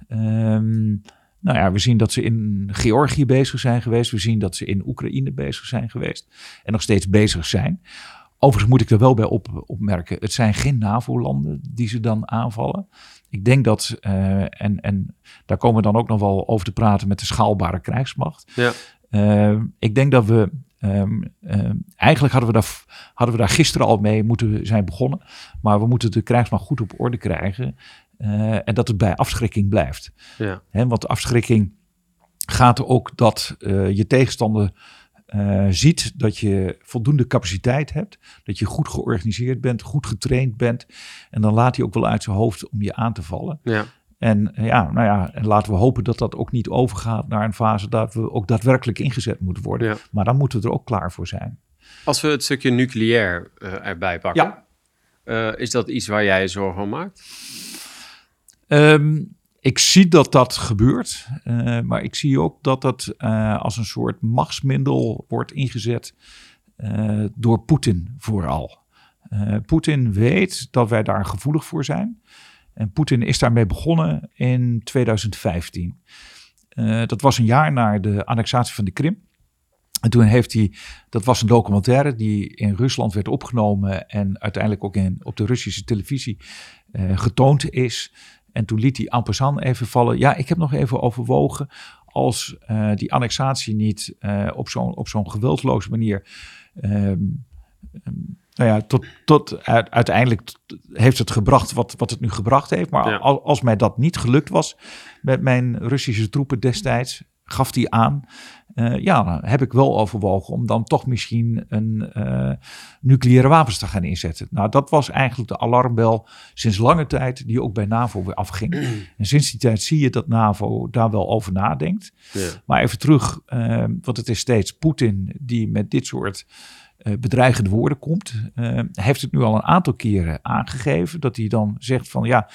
A: Um, nou ja, we zien dat ze in Georgië bezig zijn geweest. We zien dat ze in Oekraïne bezig zijn geweest. En nog steeds bezig zijn. Overigens moet ik er wel bij op, opmerken, het zijn geen NAVO-landen die ze dan aanvallen. Ik denk dat, uh, en, en daar komen we dan ook nog wel over te praten met de schaalbare krijgsmacht. Ja. Uh, ik denk dat we, um, um, eigenlijk hadden we, daar, hadden we daar gisteren al mee moeten zijn begonnen. Maar we moeten de krijgsmacht goed op orde krijgen. Uh, en dat het bij afschrikking blijft. Ja. He, want afschrikking gaat er ook dat je tegenstander uh, ziet dat je voldoende capaciteit hebt, dat je goed georganiseerd bent, goed getraind bent. En dan laat hij ook wel uit zijn hoofd om je aan te vallen. Ja. En eh, ja, nou ja, en laten we hopen dat dat ook niet overgaat naar een fase dat we ook daadwerkelijk ingezet moeten worden. Ja. Maar dan moeten we er ook klaar voor zijn.
B: Als we het stukje nucleair uh, erbij pakken, ja. is dat iets waar jij je zorgen om maakt?
A: Um, ik zie dat dat gebeurt, uh, maar ik zie ook dat dat uh, als een soort machtsmiddel wordt ingezet uh, door Poetin vooral. Poetin weet dat wij daar gevoelig voor zijn. En Poetin is daarmee begonnen in 2015. dat was een jaar na de annexatie van de Krim. En toen heeft hij, dat was een documentaire die in Rusland werd opgenomen en uiteindelijk ook in, op de Russische televisie getoond is. En toen liet hij en passant even vallen. Ja, ik heb nog even overwogen als uh, die annexatie niet uh, op zo'n op zo'n geweldloze manier um, nou ja, tot, tot uiteindelijk heeft het gebracht wat, wat het nu gebracht heeft. Maar als, als mij dat niet gelukt was met mijn Russische troepen destijds, gaf die aan. Uh, ja, heb ik wel overwogen om dan toch misschien een uh, nucleaire wapens te gaan inzetten. Nou, dat was eigenlijk de alarmbel sinds lange tijd die ook bij NAVO weer afging. en sinds die tijd zie je dat NAVO daar wel over nadenkt. Ja. Maar even terug, uh, want het is steeds Poetin die met dit soort bedreigende woorden komt. Hij heeft het nu al een aantal keren aangegeven dat hij dan zegt van ja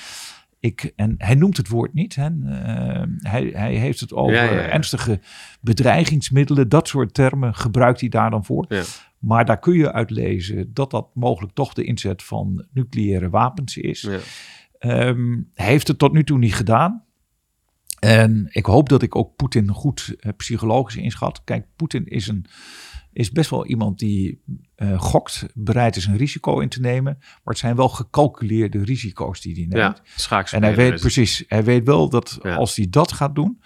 A: ik, en hij noemt het woord niet. Hè. Uh, hij, hij heeft het over ernstige bedreigingsmiddelen. Dat soort termen gebruikt hij daar dan voor. Maar daar kun je uit lezen dat dat mogelijk toch de inzet van nucleaire wapens is. Um, hij heeft het tot nu toe niet gedaan. En ik hoop dat ik ook Poetin goed uh, psychologisch inschat. Kijk, Poetin is een is best wel iemand die uh, gokt, bereid is een risico in te nemen. Maar het zijn wel gecalculeerde risico's die hij neemt.
B: Ja,
A: en hij weet precies, hij weet wel dat als hij dat gaat doen,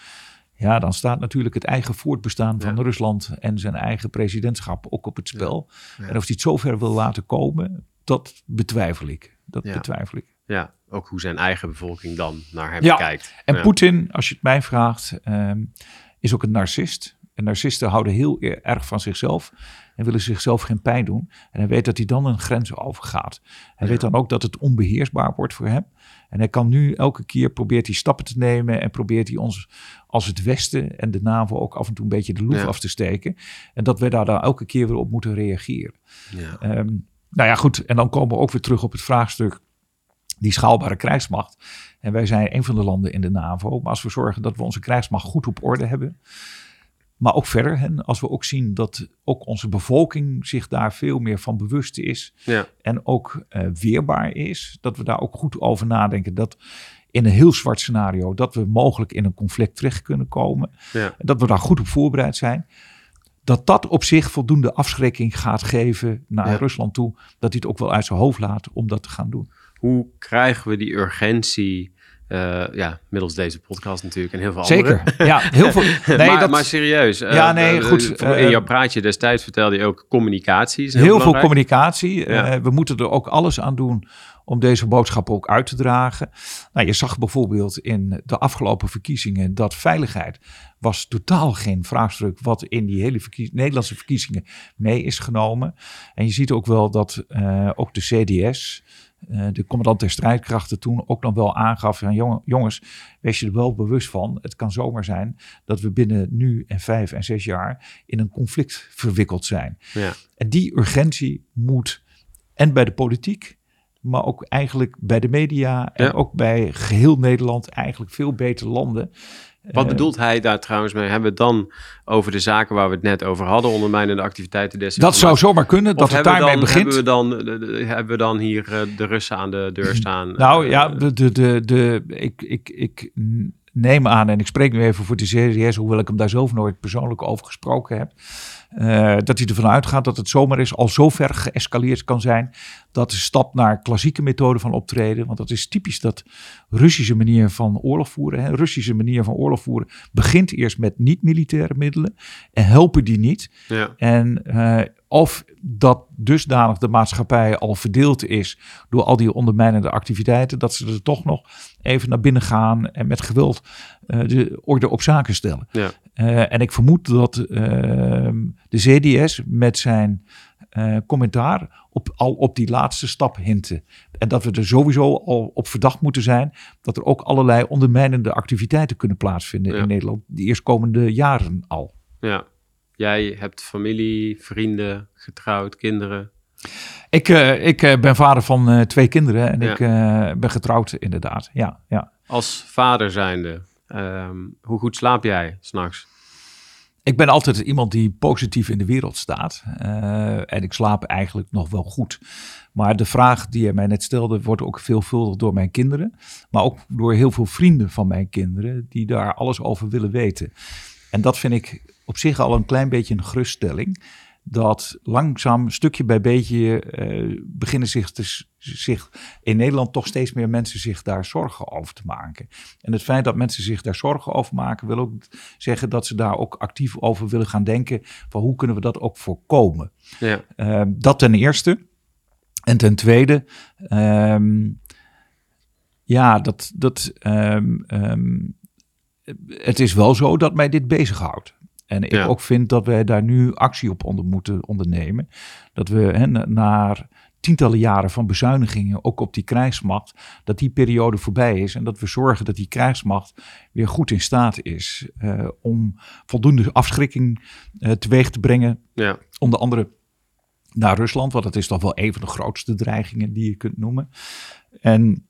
A: ja, dan staat natuurlijk het eigen voortbestaan van Rusland en zijn eigen presidentschap ook op het spel. En of hij het zover wil laten komen, dat betwijfel ik. Dat betwijfel ik.
B: Ja, ook hoe zijn eigen bevolking dan naar hem kijkt.
A: En Poetin, als je het mij vraagt, ehm, is ook een narcist. En narcisten houden heel e- erg van zichzelf en willen zichzelf geen pijn doen. En hij weet dat hij dan een grens overgaat. Hij weet dan ook dat het onbeheersbaar wordt voor hem. En hij kan nu elke keer probeert hij stappen te nemen en probeert hij ons als het Westen en de NAVO ook af en toe een beetje de loef af te steken. En dat we daar dan elke keer weer op moeten reageren. Ja. Ehm, nou ja, goed. En dan komen we ook weer terug op het vraagstuk die schaalbare krijgsmacht. En wij zijn een van de landen in de NAVO. Maar als we zorgen dat we onze krijgsmacht goed op orde hebben, maar ook verder, hè, als we ook zien dat ook onze bevolking zich daar veel meer van bewust is. Ja. En ook uh, weerbaar is. Dat we daar ook goed over nadenken. Dat in een heel zwart scenario, dat we mogelijk in een conflict terecht kunnen komen. Ja. Dat we daar goed op voorbereid zijn. Dat dat op zich voldoende afschrikking gaat geven naar Rusland toe. Dat hij het ook wel uit zijn hoofd laat om dat te gaan doen.
B: Hoe krijgen we die urgentie uh, ja, middels deze podcast natuurlijk en heel veel
A: Zeker.
B: andere.
A: ja, heel veel.
B: Nee, maar, dat... maar serieus. Uh,
A: ja, nee, goed.
B: in uh, jouw praatje destijds vertelde je ook communicatie.
A: heel, heel veel communicatie. we moeten er ook alles aan doen om deze boodschap ook uit te dragen. Nou, je zag bijvoorbeeld in de afgelopen verkiezingen dat veiligheid was totaal geen vraagstuk wat in die hele Nederlandse verkiezingen mee is genomen. En je ziet ook wel dat ook de CDS de commandant der strijdkrachten toen ook nog wel aangaf: van, jongens, wees je er wel bewust van. Het kan zomaar zijn dat we binnen nu en vijf en zes jaar in een conflict verwikkeld zijn. Ja. En die urgentie moet en bij de politiek, maar ook eigenlijk bij de media en ook bij geheel Nederland eigenlijk veel beter landen.
B: Wat eh, bedoelt hij daar trouwens mee? Hebben we het dan over de zaken waar we het net over hadden, ondermijnende activiteiten des
A: Dat zou zomaar kunnen, dat het daarmee dan, begint.
B: Hebben we, dan, hebben we dan hier eh, de Russen aan de deur staan?
A: Nou ja, de, de, de, de, ik, ik, ik neem aan, en ik spreek nu even voor de CDS, hoewel ik hem daar zelf nooit persoonlijk over gesproken heb. Uh, dat hij ervan uitgaat dat het zomaar is al zo ver geëscaleerd kan zijn. Dat de stap naar klassieke methode van optreden. Want dat is typisch dat Russische manier van oorlog voeren. Hè. Russische manier van oorlog voeren begint eerst met niet-militaire middelen. En helpen die niet. Ja. En uh, of dat dusdanig de maatschappij al verdeeld is door al die ondermijnende activiteiten, dat ze er toch nog even naar binnen gaan en met geweld uh, de orde op zaken stellen. Ja. Uh, en ik vermoed dat uh, de CDS met zijn commentaar op, al op die laatste stap hinten. En dat we er sowieso al op verdacht moeten zijn dat er ook allerlei ondermijnende activiteiten kunnen plaatsvinden in Nederland, de eerstkomende jaren al.
B: Ja, Jij hebt familie, vrienden, getrouwd, kinderen.
A: Ik, uh, ik uh, ben vader van uh, twee kinderen en ik ben getrouwd inderdaad. Ja, ja.
B: Als vader zijnde, um, hoe goed slaap jij s'nachts?
A: Ik ben altijd iemand die positief in de wereld staat. en ik slaap eigenlijk nog wel goed. Maar de vraag die je mij net stelde, wordt ook veelvuldig door mijn kinderen. Maar ook door heel veel vrienden van mijn kinderen, die daar alles over willen weten. En dat vind ik op zich al een klein beetje een geruststelling. Dat langzaam, stukje bij beetje, uh, beginnen zich, te, zich in Nederland toch steeds meer mensen zich daar zorgen over te maken. En het feit dat mensen zich daar zorgen over maken, wil ook zeggen dat ze daar ook actief over willen gaan denken. Van hoe kunnen we dat ook voorkomen? Ja. Uh, dat ten eerste. En ten tweede, ehm, ja, dat, dat, ehm, ehm, het is wel zo dat mij dit bezighoudt. En ik
B: Ja.
A: ook vind dat wij daar nu actie op onder moeten ondernemen. Dat we hè, na- naar tientallen jaren van bezuinigingen, ook op die krijgsmacht, dat die periode voorbij is. En dat we zorgen dat die krijgsmacht weer goed in staat is eh, om voldoende afschrikking eh, teweeg te brengen.
B: Ja,
A: Onder andere naar Rusland, want dat is toch wel een van de grootste dreigingen die je kunt noemen. En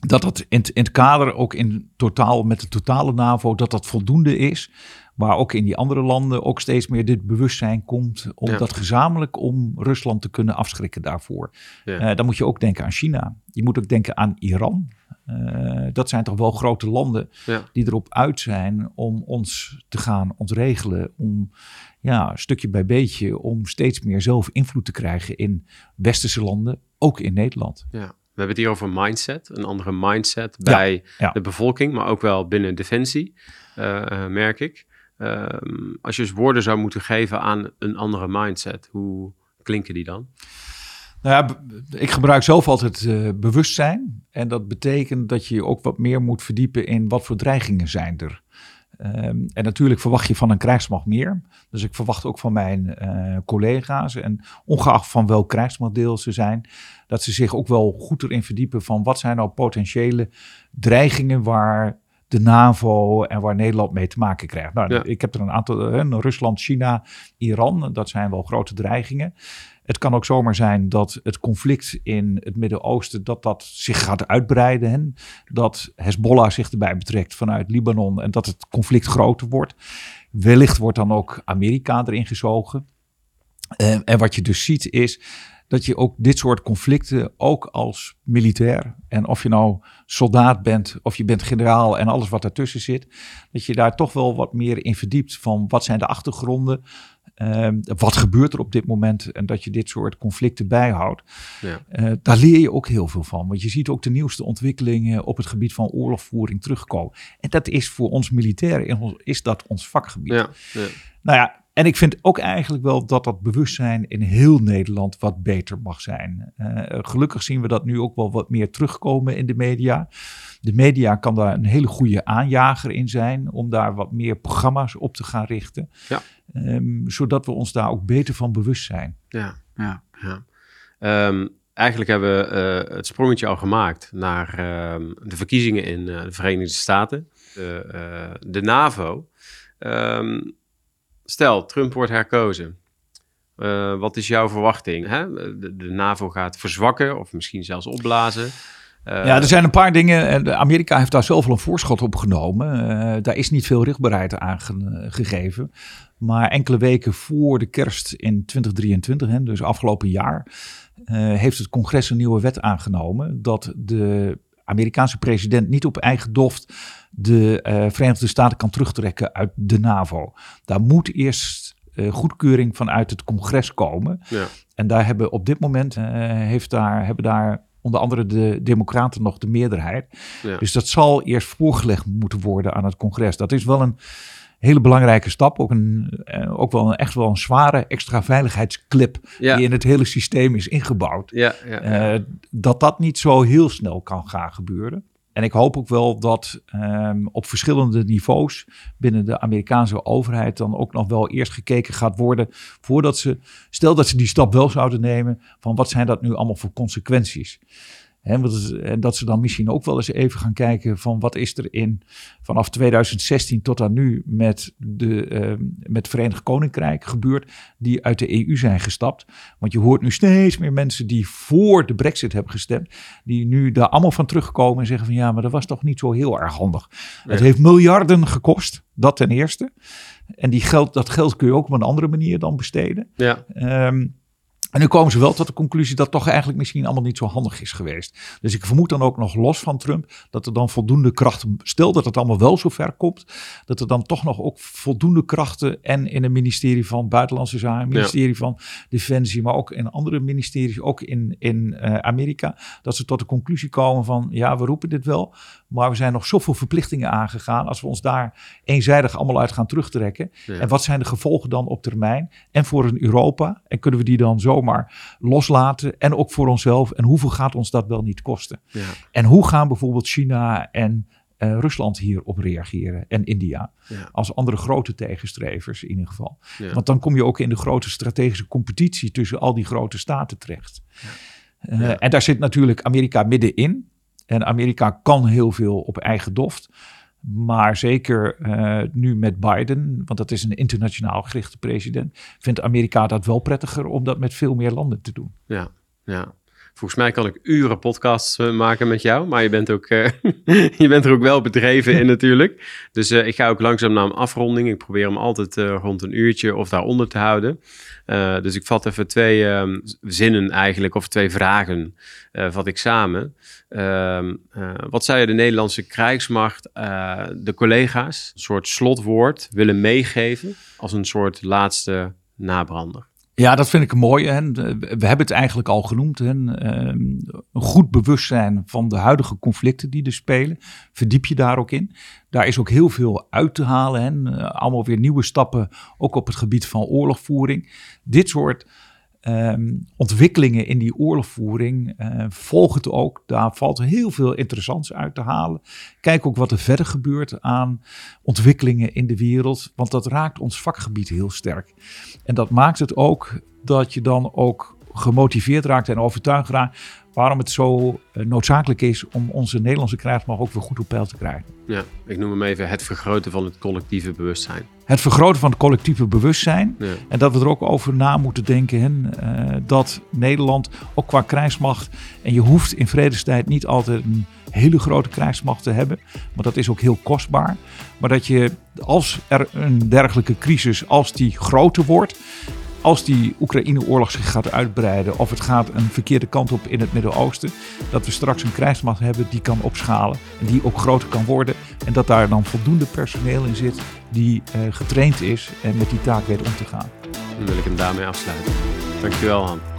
A: dat dat in het kader ook in totaal met de totale NAVO, dat dat voldoende is. Maar ook in die andere landen ook steeds meer dit bewustzijn komt om
B: Ja.
A: dat gezamenlijk om Rusland te kunnen afschrikken daarvoor.
B: Ja.
A: Eh, dan moet je ook denken aan China. Je moet ook denken aan Iran. Eh, dat zijn toch wel grote landen
B: ja,
A: die erop uit zijn om ons te gaan ontregelen. Om ja, stukje bij beetje, om steeds meer zelf invloed te krijgen in westerse landen, ook in Nederland.
B: ja. We hebben het hier over mindset, een andere mindset bij
A: ja.
B: de bevolking, maar ook wel binnen defensie, eh, merk ik. Ehm, als je eens woorden zou moeten geven aan een andere mindset, hoe klinken die dan?
A: Nou ja, ik gebruik zelf altijd eh, bewustzijn. En dat betekent dat je ook wat meer moet verdiepen in wat voor dreigingen zijn er. Ehm, en natuurlijk verwacht je van een krijgsmacht meer. Dus ik verwacht ook van mijn eh, collega's, en ongeacht van welk krijgsmachtdeel ze zijn, dat ze zich ook wel goed erin verdiepen van wat zijn nou potentiële dreigingen waar de NAVO en waar Nederland mee te maken krijgt. Nou,
B: Ja.
A: ik heb er een aantal, Rusland, China, Iran, dat zijn wel grote dreigingen. Het kan ook zomaar zijn dat het conflict in het Midden-Oosten dat dat zich gaat uitbreiden. Hè? Dat Hezbollah zich erbij betrekt vanuit Libanon en dat het conflict groter wordt. Wellicht wordt dan ook Amerika erin gezogen. Eh, en wat je dus ziet is dat je ook dit soort conflicten ook als militair en of je nou soldaat bent of je bent generaal en alles wat daartussen zit, dat je daar toch wel wat meer in verdiept van wat zijn de achtergronden, Ehm, wat gebeurt er op dit moment en dat je dit soort conflicten bijhoudt.
B: Ja.
A: Eh, daar leer je ook heel veel van. Want je ziet ook de nieuwste ontwikkelingen op het gebied van oorlogvoering terugkomen. En dat is voor ons militairen is dat ons vakgebied.
B: Ja, ja.
A: Nou ja, en ik vind ook eigenlijk wel dat dat bewustzijn in heel Nederland wat beter mag zijn. Eh, gelukkig zien we dat nu ook wel wat meer terugkomen in de media. De media kan daar een hele goede aanjager in zijn om daar wat meer programma's op te gaan richten.
B: Ja.
A: Ehm, zodat we ons daar ook beter van bewust zijn.
B: ja.
C: Ja.
B: Ja. Ehm, eigenlijk hebben we eh, het sprongetje al gemaakt naar ehm, de verkiezingen in eh, de Verenigde Staten, de, de NAVO. Stel, Trump wordt herkozen. Eh, wat is jouw verwachting? Hè? De, NAVO gaat verzwakken of misschien zelfs opblazen. Eh,
A: Ja, er zijn een paar dingen. en de- Amerika heeft daar zelf een voorschot op genomen. Eh, daar is niet veel richtbaarheid aan ge- gegeven. Maar enkele weken voor de kerst in 2023, hè, dus afgelopen jaar, eh, heeft het congres een nieuwe wet aangenomen. Dat de Amerikaanse president niet op eigen doft de eh, Verenigde Staten kan terugtrekken uit de NAVO. Daar moet eerst eh, goedkeuring vanuit het congres komen.
B: Ja.
A: En daar hebben op dit moment eh, heeft daar, hebben daar onder andere de Democraten nog de meerderheid.
B: Ja.
A: Dus dat zal eerst voorgelegd moeten worden aan het congres. Dat is wel een hele belangrijke stap. Ook, een, eh, ook wel een, echt wel een zware extra veiligheidsclip
B: Ja.
A: die in het hele systeem is ingebouwd.
B: Ja, ja, ja.
A: Eh, dat dat niet zo heel snel kan gaan gebeuren. En ik hoop ook wel dat ehm, op verschillende niveaus binnen de Amerikaanse overheid dan ook nog wel eerst gekeken gaat worden voordat ze, stel dat ze die stap wel zouden nemen, van wat zijn dat nu allemaal voor consequenties? En dat ze dan misschien ook wel eens even gaan kijken van wat is er in vanaf 2016 tot aan nu met, de, ehm, met het Verenigd Koninkrijk gebeurd die uit de EU zijn gestapt. Want je hoort nu steeds meer mensen die voor de brexit hebben gestemd, die nu daar allemaal van terugkomen en zeggen van ja, maar dat was toch niet zo heel erg handig. Het heeft miljarden gekost, dat ten eerste. En die geld, dat geld kun je ook op een andere manier dan besteden.
B: ja.
A: Ehm, en nu komen ze wel tot de conclusie dat toch eigenlijk misschien allemaal niet zo handig is geweest. Dus ik vermoed dan ook nog los van Trump dat er dan voldoende krachten, stel dat het allemaal wel zo ver komt, dat er dan toch nog ook voldoende krachten en in het ministerie van Buitenlandse Zaken, ministerie van Defensie, maar ook in andere ministeries, ook in, in eh, Amerika, dat ze tot de conclusie komen van ja, we roepen dit wel, maar we zijn nog zoveel verplichtingen aangegaan als we ons daar eenzijdig allemaal uit gaan terugtrekken.
B: Ja.
A: En wat zijn de gevolgen dan op termijn en voor een Europa? En kunnen we die dan zomaar loslaten. En ook voor onszelf. En hoeveel gaat ons dat wel niet kosten?
B: Ja.
A: En hoe gaan bijvoorbeeld China en uh, Rusland hierop reageren en India.
B: Ja.
A: Als andere grote tegenstrevers in ieder geval.
B: Ja.
A: Want dan kom je ook in de grote strategische competitie tussen al die grote staten terecht. Uh,
B: Ja.
A: En daar zit natuurlijk Amerika middenin. En Amerika kan heel veel op eigen doft. Maar zeker uh, nu met Biden, want dat is een internationaal gerichte president, vindt Amerika dat wel prettiger om dat met veel meer landen te doen.
B: Ja, ja. Volgens mij kan ik uren podcasts uh, maken met jou, maar je bent, ook, uh, je bent er ook wel bedreven in natuurlijk. Dus ik ga ook langzaam naar een afronding. Ik probeer hem altijd rond een uurtje of daaronder te houden. Dus ik vat even twee ehm, zinnen eigenlijk, of twee vragen, vat ik samen. Ehm, wat zou je de Nederlandse krijgsmacht, de collega's, een soort slotwoord willen meegeven als een soort laatste nabrander?
A: Ja, dat vind ik mooi. Hè. We hebben het eigenlijk al genoemd. Hè. Een goed bewustzijn van de huidige conflicten die er spelen. Verdiep je daar ook in. Daar is ook heel veel uit te halen. Hè. Allemaal weer nieuwe stappen, ook op het gebied van oorlogvoering. Dit soort um, ontwikkelingen in die oorlogvoering uh, volg het ook. Daar valt heel veel interessants uit te halen. Kijk ook wat er verder gebeurt aan ontwikkelingen in de wereld. Want dat raakt ons vakgebied heel sterk. En dat maakt het ook dat je dan ook gemotiveerd raakt en overtuigd raakt waarom het zo uh, noodzakelijk is om onze Nederlandse krijgsmacht ook weer goed op peil te krijgen.
B: Ja, ik noem hem even het vergroten van het collectieve bewustzijn.
A: Het vergroten van het collectieve bewustzijn.
B: Ja.
A: En dat we er ook over na moeten denken. Uh, dat Nederland ook qua krijgsmacht. En je hoeft in vredestijd niet altijd een hele grote krijgsmacht te hebben. Want dat is ook heel kostbaar. Maar dat je als er een dergelijke crisis, als die groter wordt als die Oekraïne-oorlog zich gaat uitbreiden of het gaat een verkeerde kant op in het Midden-Oosten, dat we straks een krijgsmacht hebben die kan opschalen en die ook groter kan worden en dat daar dan voldoende personeel in zit die uh, getraind is en met die taak weet om te gaan.
B: Dan wil ik hem daarmee afsluiten. Dankjewel Han.